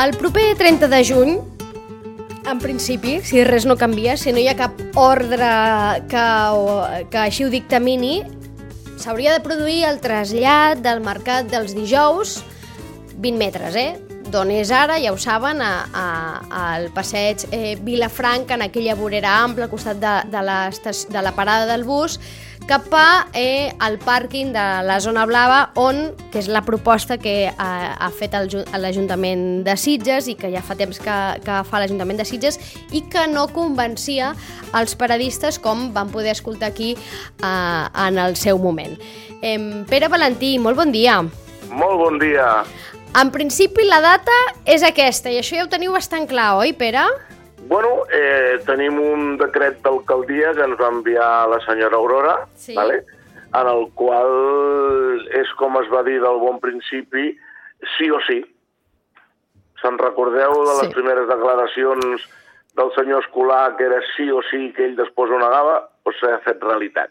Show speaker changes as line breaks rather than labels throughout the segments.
El proper 30 de juny, en principi, si res no canvia, si no hi ha cap ordre que, o, que així ho dictamini, s'hauria de produir el trasllat del mercat dels dijous 20 metres, eh? D'on és ara, ja ho saben, a, a, al passeig eh, Vilafranca, en aquella vorera ampla al costat de, de, la, de la parada del bus, cap a eh, el pàrquing de la zona blava, on, que és la proposta que ha, ha fet l'Ajuntament de Sitges i que ja fa temps que, que fa l'Ajuntament de Sitges i que no convencia els paradistes com van poder escoltar aquí eh, en el seu moment. Em, Pere Valentí, molt bon dia.
Molt bon dia.
En principi la data és aquesta i això ja ho teniu bastant clar, oi, Pere?
Bueno, eh, tenim un decret d'alcaldia que ens va enviar la senyora Aurora,
Sí.
vale? en el qual és com es va dir del bon principi, sí o sí. Se'n recordeu de les
Sí.
primeres declaracions del senyor Escolar, que era sí o sí, que ell després ho negava? Doncs s'ha fet realitat.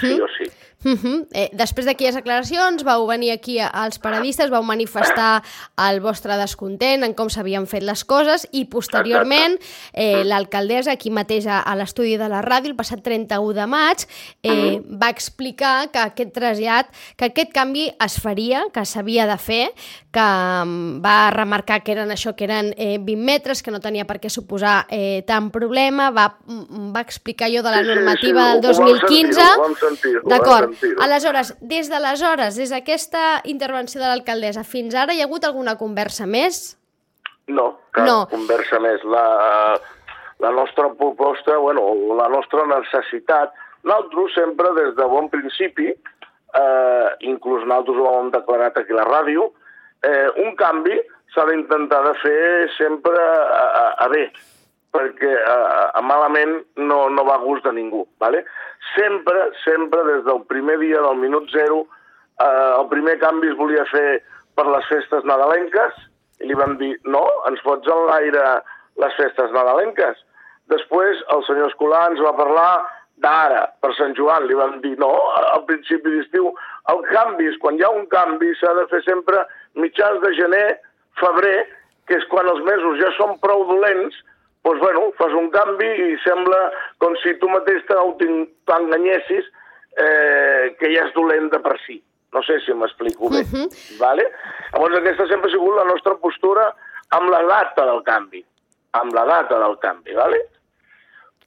Sí o sí.
Uh -huh. eh, després d'aquelles declaracions vau venir aquí als paradistes, vau manifestar el vostre descontent en com s'havien fet les coses i posteriorment eh, l'alcaldessa aquí mateix a, a l'estudi de la ràdio el passat 31 de maig eh, va explicar que aquest trasllat, que aquest canvi es faria, que s'havia de fer, que mm, va remarcar que eren això, que eren eh, 20 metres, que no tenia per què suposar eh, tant problema, va, mm, va explicar jo de la
Sí, sí,
normativa
sí,
del
ho vam
2015.
sentir, ho vam sentir, ho vam
D'acord. Aleshores, des d'aleshores, des d'aquesta intervenció de l'alcaldessa fins ara, hi ha hagut alguna conversa més?
No, cap
No.
no. conversa més. La, la nostra proposta, bueno, la nostra necessitat, nosaltres sempre des de bon principi, eh, inclús nosaltres ho hem declarat aquí a la ràdio, eh, un canvi s'ha d'intentar de fer sempre a, a, a bé, perquè a, a malament no, no va a gust de ningú. ¿vale? Sempre, sempre, des del primer dia del minut zero, eh, el primer canvi es volia fer per les festes nadalenques, i li vam dir, no, ens fots en l'aire les festes nadalenques. Després el senyor Escolar ens va parlar d'ara, per Sant Joan. Li vam dir, no, al principi d'estiu, el canvi és, quan hi ha un canvi, s'ha de fer sempre mitjans de gener, febrer, que és quan els mesos ja són prou dolents, doncs, bueno, fas un canvi i sembla com si tu mateix t'enganyessis eh, que ja és dolent de per si. No sé si m'explico bé.
Mhm.
vale? Llavors aquesta sempre ha sigut la nostra postura amb la data del canvi. Amb la data del canvi, vale?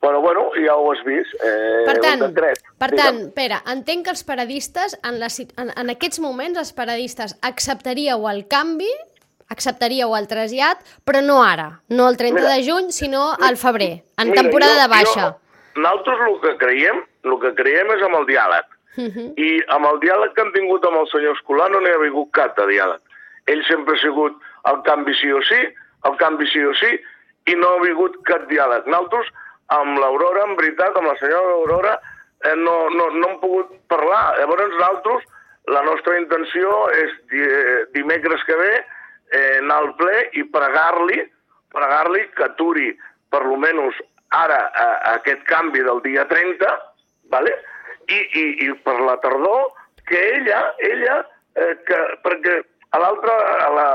Però bueno, ja ho has vist. Eh,
Per tant, per
Digue'm.
tant, Pere, entenc que els paradistes, en, la, en, en aquests moments, els paradistes acceptaríeu el canvi, acceptaríeu el trasllat, però no ara, no el 30
Mira,
de juny, sinó al febrer, en
Mira,
temporada
jo-
de baixa.
Jo, nosaltres el que creiem, el que creiem és amb el diàleg.
Mhm.
I amb el diàleg que hem tingut amb el senyor Escolar no n'hi ha hagut cap de diàleg. Ell sempre ha sigut el canvi sí o sí, el canvi sí o sí, i no ha hagut cap diàleg. Nosaltres, amb l'Aurora, en veritat, amb la senyora Aurora, eh, no, no, no hem pogut parlar. Llavors, nosaltres, la nostra intenció és di dimecres que ve eh, anar al ple i pregar-li pregar-li que aturi per lo menys ara a, a aquest canvi del dia 30, vale? I, i, i per la tardor que ella, ella eh, que, perquè a l'altra, a la,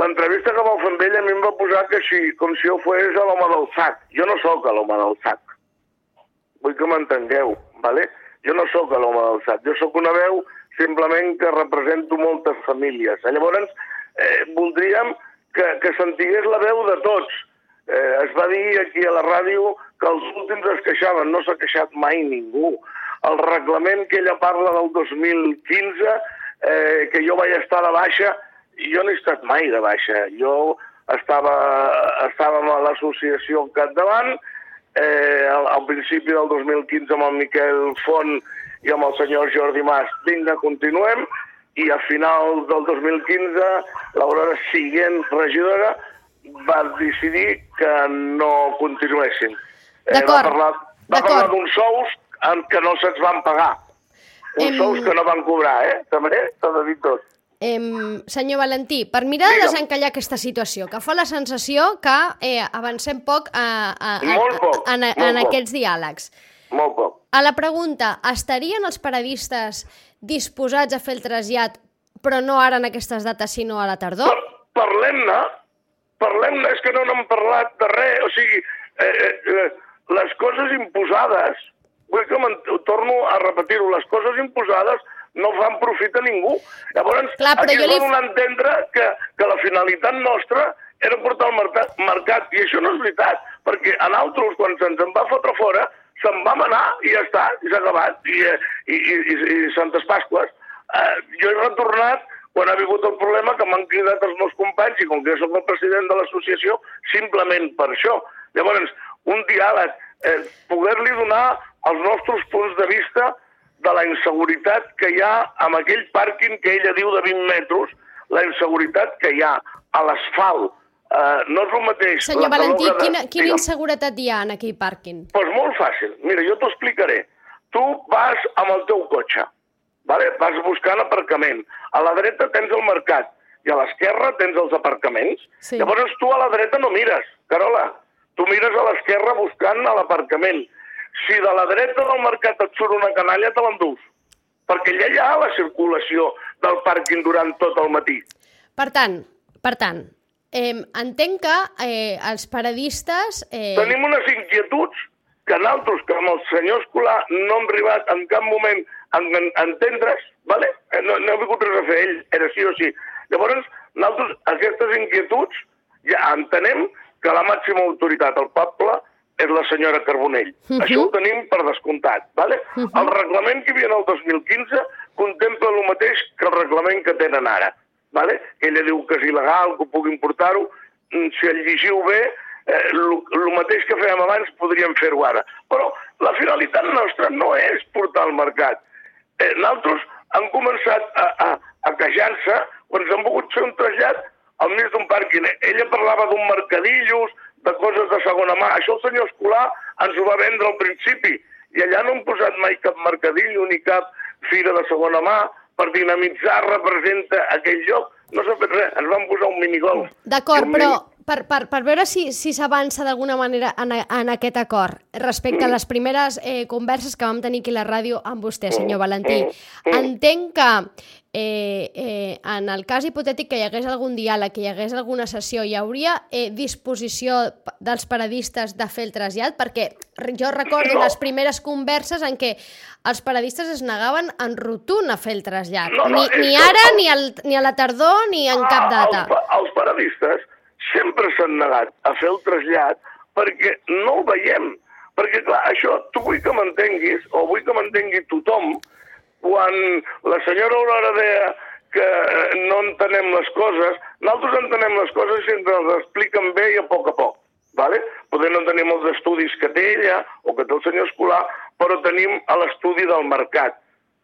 l'entrevista que vau fer amb ella a mi em va posar que si, com si jo fos l'home del sac. Jo no sóc l'home del sac. Vull que m'entengueu, vale? Jo no sóc l'home del sac. Jo sóc una veu simplement que represento moltes famílies. Llavors, eh, voldríem que, que s'entigués la veu de tots. Eh, es va dir aquí a la ràdio que els últims es queixaven, no s'ha queixat mai ningú. El reglament que ella parla del 2015, eh, que jo vaig estar de baixa, jo no he estat mai de baixa. Jo estava, estàvem a l'associació al capdavant, eh, al, al principi del 2015 amb el Miquel Font i amb el senyor Jordi Mas, vinga, continuem, i a final del 2015 l'Aurora Siguent, regidora, va decidir que no continuessin. Eh, va parlar, va parlar d'uns sous en què no se'ns van pagar. Uns
Em-
sous que no van cobrar, eh? També s'ha de dir tot.
Em, senyor Valentí, per mirar de desencallar aquesta situació, que fa la sensació que eh, avancem poc a, a, a,
Molt poc,
en, en,
molt
en
poc.
aquests diàlegs.
Molt poc.
A la pregunta, estarien els paradistes disposats a fer el trasllat, però no ara en aquestes dates, sinó a la tardor?
parlem-ne, parlem-ne, és que no n'hem parlat de res, o sigui, eh, eh, eh, les coses imposades, vull que torno a repetir-ho, les coses imposades no fan profit a ningú. Llavors,
Clar, però
aquí
jo
es
li-
va donar a entendre que, que la finalitat nostra era portar el mercat, mercat, i això no és veritat, perquè a nosaltres, quan se'ns en va fotre fora, se'n vam anar i ja està, i s'ha acabat, i, eh, i, i, i, i Santes Pasques. Eh, jo he retornat quan ha vingut el problema que m'han cridat els meus companys i com que soc el president de l'associació, simplement per això. Llavors, un diàleg, eh, poder-li donar els nostres punts de vista de la inseguretat que hi ha amb aquell pàrquing que ella diu de 20 metres, la inseguretat que hi ha a l'asfalt. Eh, no és el mateix...
Senyor Valentí,
de-
quina, quina
Digue'm.
inseguretat hi ha en aquell pàrquing?
Doncs pues molt fàcil. Mira, jo t'ho explicaré. Tu vas amb el teu cotxe, vale? vas buscant aparcament. A la dreta tens el mercat i a l'esquerra tens els aparcaments.
Sí.
Llavors tu a la dreta no mires, Carola. Tu mires a l'esquerra buscant a l'aparcament. Si de la dreta del mercat et surt una canalla, te l'endús. Perquè allà hi ha la circulació del pàrquing durant tot el matí.
Per tant, per tant, eh, entenc que eh, els paradistes... Eh,
Tenim unes inquietuds que nosaltres, que amb el senyor Escolar, no hem arribat en cap moment a en, a entendre's, vale? Eh, no, no ha vingut res a fer ell, era sí o sí. Llavors, nosaltres, aquestes inquietuds, ja entenem que la màxima autoritat al poble és la senyora Carbonell. Uh -huh. Això ho tenim per descomptat, vale? Uh -huh. El reglament que hi havia el 2015 contempla el mateix que el reglament que tenen ara, vale? Ella diu que és il·legal, que puguin portar-ho, Mm, si el llegiu bé, el mateix que fèiem abans podríem fer-ho ara. Però la finalitat nostra no és portar al mercat. Eh, nosaltres hem començat a, a, a quejar-se quan s'han volgut fer un trasllat al mig d'un pàrquing. Ella parlava d'un mercadillos, de coses de segona mà. Això el senyor Escolar ens ho va vendre al principi. I allà no hem posat mai cap mercadillo ni cap fira de segona mà per dinamitzar representa aquell lloc. No s'ha fet res, ens van posar un minigolf.
D'acord,
un
però
mini-
per, per, per veure si si s'avança d'alguna manera en, en aquest acord respecte a les primeres eh, converses que vam tenir aquí a la ràdio amb vostè, senyor Valentí. Entenc que eh, eh, en el cas hipotètic que hi hagués algun diàleg, que hi hagués alguna sessió, hi hauria eh, disposició dels paradistes de fer el trasllat? Perquè jo recordo
No.
les primeres converses en què els paradistes es negaven en rotund a fer el trasllat.
No, no,
ni, ni ara,
el-
ni, al, ni a la tardor, ni en cap data.
Els, pa- els paradistes sempre s'han negat a fer el trasllat perquè no el veiem. Perquè, clar, això tu vull que m'entenguis, o vull que m'entengui tothom, quan la senyora Aurora deia que no entenem les coses, nosaltres entenem les coses si ens les expliquen bé i a poc a poc. Vale? Poder no tenim els estudis que té ella o que té el senyor Escolar, però tenim l'estudi del mercat.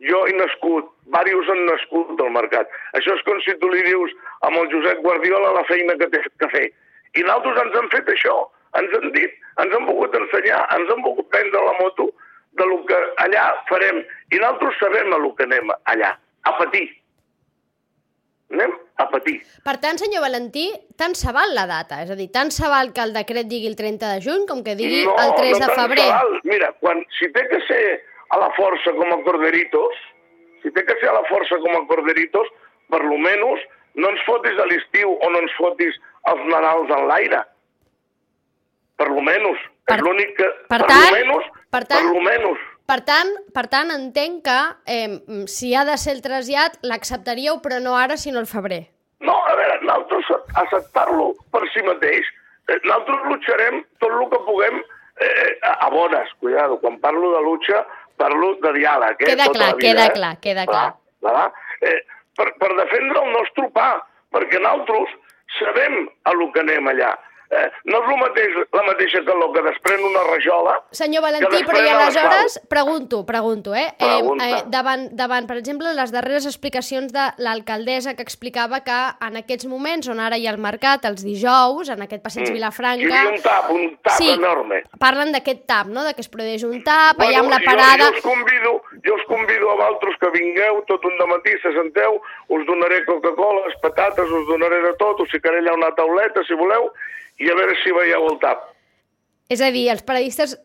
Jo he nascut, diversos han nascut del mercat. Això és com si tu li dius amb el Josep Guardiola la feina que té que fer. I nosaltres ens han fet això, ens han dit, ens han volgut ensenyar, ens han volgut prendre la moto de lo que allà farem. I nosaltres sabem a lo que anem allà, a patir. Anem a patir.
Per tant, senyor Valentí, tant se val la data, és a dir, tant se val que el decret digui el 30 de juny com que digui el 3 de
tant
febrer.
val. Mira, quan, si té que ser a la força com a corderitos, si té que ser a la força com a corderitos, per lo menos no ens fotis a l'estiu o no ens fotis els Nadals en l'aire. Per lo menos.
Per-
és l'únic que...
per
per
tant-
lo menos,
per tant-
menos.
Per tant, per tant, entenc que eh, si ha de ser el trasllat, l'acceptaríeu, però no ara, sinó al febrer.
No, a veure, nosaltres acceptar-lo per si mateix, eh, nosaltres luxarem tot el que puguem eh, a, a bones, cuidado, quan parlo de lucha parlo de diàleg, eh?
Queda
tota
clar,
la vida,
queda
eh?
clar, queda clar.
clar. Eh, per, per defendre el nostre pa, perquè nosaltres sabem a lo que anem allà. Eh, no és mateix, la mateixa calor que desprèn una rajola
Senyor Valentí, però i aleshores, pregunto, pregunto, eh?
Pregunta.
eh, davant, davant, per exemple, les darreres explicacions de l'alcaldessa que explicava que en aquests moments on ara hi ha el mercat, els dijous, en aquest passeig
Mm.
Vilafranca...
Hi havia un tap, un tap
sí,
enorme.
parlen d'aquest tap, no?, de que es produeix un tap, allà amb la parada...
Jo, jo, us convido, jo us convido a vosaltres que vingueu tot un matí, se senteu, us donaré Coca-Cola, patates, us donaré de tot, us ficaré allà una tauleta, si voleu, i a veure si veieu el tap.
És a dir, els paradistes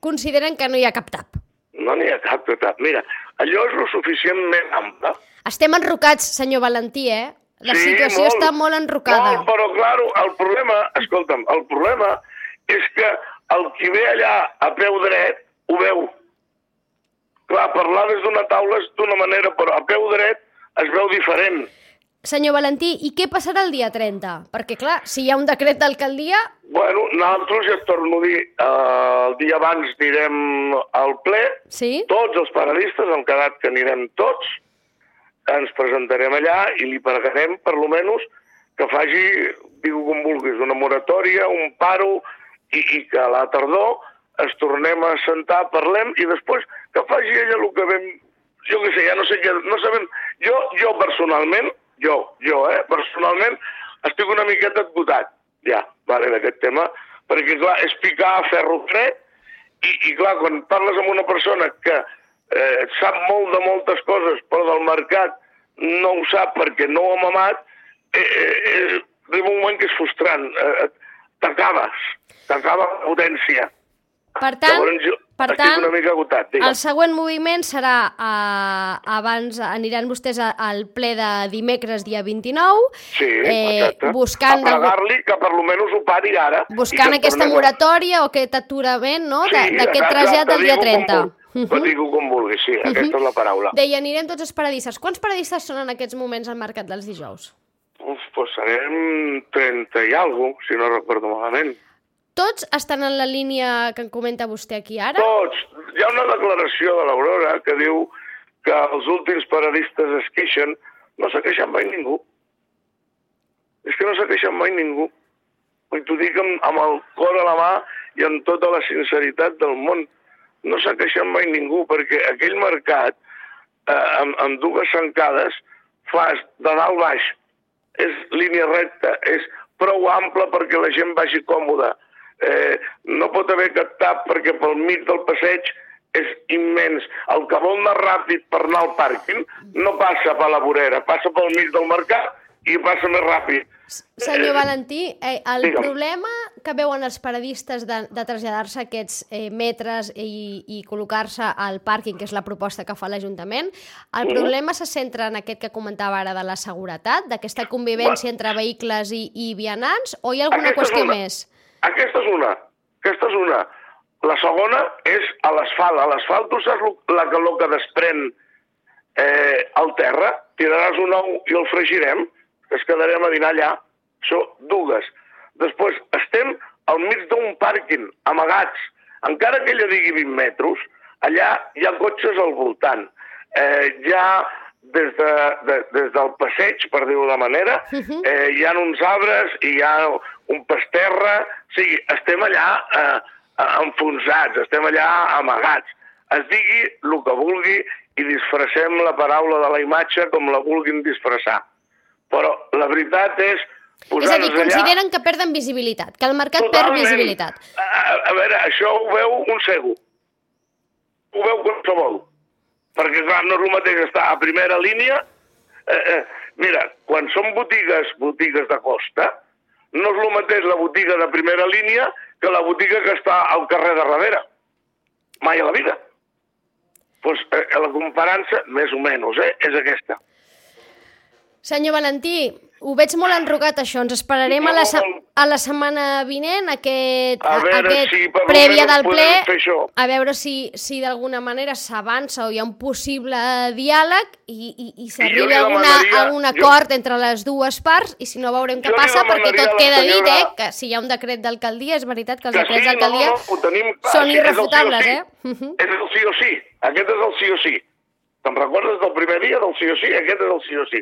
consideren que no hi ha cap tap.
No n'hi ha cap de tap. Mira, allò és lo suficientment ample.
Estem enrocats, senyor Valentí, eh? La
Sí,
situació
molt.
està molt enrocada.
Molt, però, claro, el problema, escolta'm, el problema és que el qui ve allà a peu dret ho veu. Clar, parlar des d'una taula és d'una manera, però a peu dret es veu diferent.
Senyor Valentí, i què passarà el dia 30? Perquè, clar, si hi ha un decret d'alcaldia,
Bueno, nosaltres, ja et torno a dir, eh, el dia abans anirem al ple,
sí?
tots els paradistes, hem quedat que anirem tots, ens presentarem allà i li pagarem, per lo menos, que faci, diu com vulguis, una moratòria, un paro, i, i que a la tardor es tornem a sentar, parlem, i després que faci ella el que vam... Jo què sé, ja no sé què... No sabem... Jo, jo personalment, jo, jo, eh, personalment, estic una miqueta esgotat, ja, vale, d'aquest tema, perquè, clar, és picar a ferro fred, i, i clar, quan parles amb una persona que eh, sap molt de moltes coses, però del mercat no ho sap perquè no ho ha mamat, eh, eh, eh, arriba un moment que és frustrant. Eh, t'acabes, t'acaba la potència.
Per tant,
Llavors jo
per
estic
tant
una mica agotat, digue'm.
el següent moviment serà eh, abans, aniran vostès al ple de dimecres dia 29,
Sí,
eh,
exacte.
buscant,
A pagar-li que per lo menys ho pari ara.
buscant
que
aquesta
tornem
moratòria o aquest aturament no,
Sí,
d'aquest trasllat del dia
digue-ho com
30.
vulguis, Però digue-ho com vulguis, sí, aquesta és la paraula.
Deia, anirem tots els paradistes. Quants paradistes són en aquests moments al mercat dels dijous?
Uf, doncs serem 30 i alguna si no recordo malament.
Tots estan en la línia que em comenta vostè aquí ara?
Tots. Hi ha una declaració de l'Aurora que diu que els últims paradistes es queixen. No s'ha queixat mai ningú. És que no s'ha queixat mai ningú. I t'ho dic amb, amb el cor a la mà i amb tota la sinceritat del món. No s'ha queixat mai ningú, perquè aquell mercat, eh, amb, amb dues sancades, fas de dalt baix. És línia recta, és prou ample perquè la gent vagi còmoda. Eh, no pot haver aquest tap perquè pel mig del passeig és immens. El que vol anar ràpid per anar al pàrquing no passa per la vorera, passa pel mig del mercat i passa més ràpid.
Senyor Valentí, eh, el
Digue'm.
problema que veuen els paradistes de, de traslladar-se aquests eh, metres i, i col·locar-se al pàrquing, que és la proposta que fa l'Ajuntament, el
Mhm.
problema se centra en aquest que comentava ara de la seguretat, d'aquesta convivència
Va.
entre vehicles i, i vianants, o hi ha alguna
Aquesta
qüestió
una.
més?
Aquesta és una. Aquesta és una. La segona és a l'asfalt. A l'asfalt tu saps la calor que desprèn eh, al terra, tiraràs un ou i el fregirem, es quedarem a dinar allà. Això, dues. Després, estem al mig d'un pàrquing, amagats. Encara que ella digui 20 metres, allà hi ha cotxes al voltant. Eh, hi ha, des, de, de, des del passeig, per dir-ho de manera, eh, hi ha uns arbres i hi ha un pasterra. O sigui, estem allà eh, enfonsats, estem allà amagats. Es digui el que vulgui i disfressem la paraula de la imatge com la vulguin disfressar. Però la veritat és
És a dir,
posar-nos allà...
consideren que perden visibilitat, que el mercat perd
Totalment.
visibilitat.
A, a, a veure, això ho veu un cego. Ho veu qualsevol. Perquè, clar, no és el mateix estar a primera línia. Eh, eh, mira, quan són botigues, botigues de costa, no és el mateix la botiga de primera línia que la botiga que està al carrer de darrere. Mai a la vida. Doncs pues, eh, la comparança, més o menys, eh, és aquesta.
Senyor Valentí, ho veig molt enrocat això. Ens esperarem a la, se a la setmana vinent, aquest,
A veure
aquest
si
prèvia del ple, a veure si, si d'alguna manera s'avança o hi ha un possible diàleg i, i, i
jo
s'arriba a, alguna, a un
jo-
acord entre les dues parts i si no veurem què
Jo
passa perquè tot
a
queda dit,
senyora-
eh? Que si hi ha un decret d'alcaldia, és veritat que els
Que
decrets
sí,
d'alcaldia
no, no, tenim
són
el sí
irrefutables,
sí.
eh? Mhm.
És el sí o sí. Aquest és el sí o sí. Te'n recordes del primer dia del sí o sí? Aquest és el sí o sí.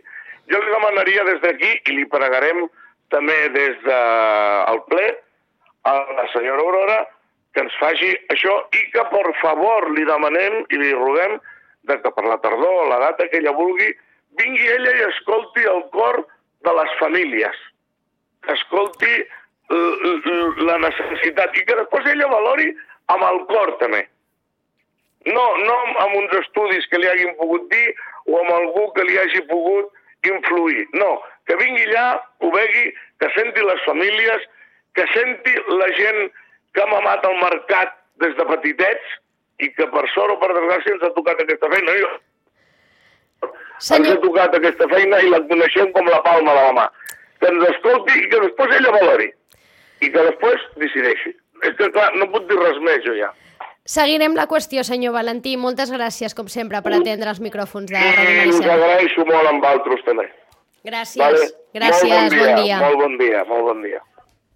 Jo li demanaria des d'aquí, i li pregarem també des del ple, a la senyora Aurora, que ens faci això i que, per favor, li demanem i li roguem de que per la tardor, la data que ella vulgui, vingui ella i escolti el cor de les famílies. Escolti la necessitat i que després ella valori amb el cor també. No, no amb uns estudis que li hagin pogut dir o amb algú que li hagi pogut influir. No, que vingui allà, ho vegi, que senti les famílies, que senti la gent que ha mamat al mercat des de petitets i que per sort o per desgràcia ens ha tocat aquesta feina. Jo
Senyor-
ens ha tocat aquesta feina i la coneixem com la palma de la mà. Que ens escolti i que després ella valori. I que després decideixi. És que, clar, no puc dir res més, jo ja.
Seguirem la qüestió, senyor Valentí. Moltes gràcies, com sempre, per atendre els micròfons de Ràdio
us
Maricel.
agraeixo molt amb altres, també.
Gràcies.
Vale?
Gràcies,
molt bon dia,
bon dia.
Molt bon dia, molt bon dia.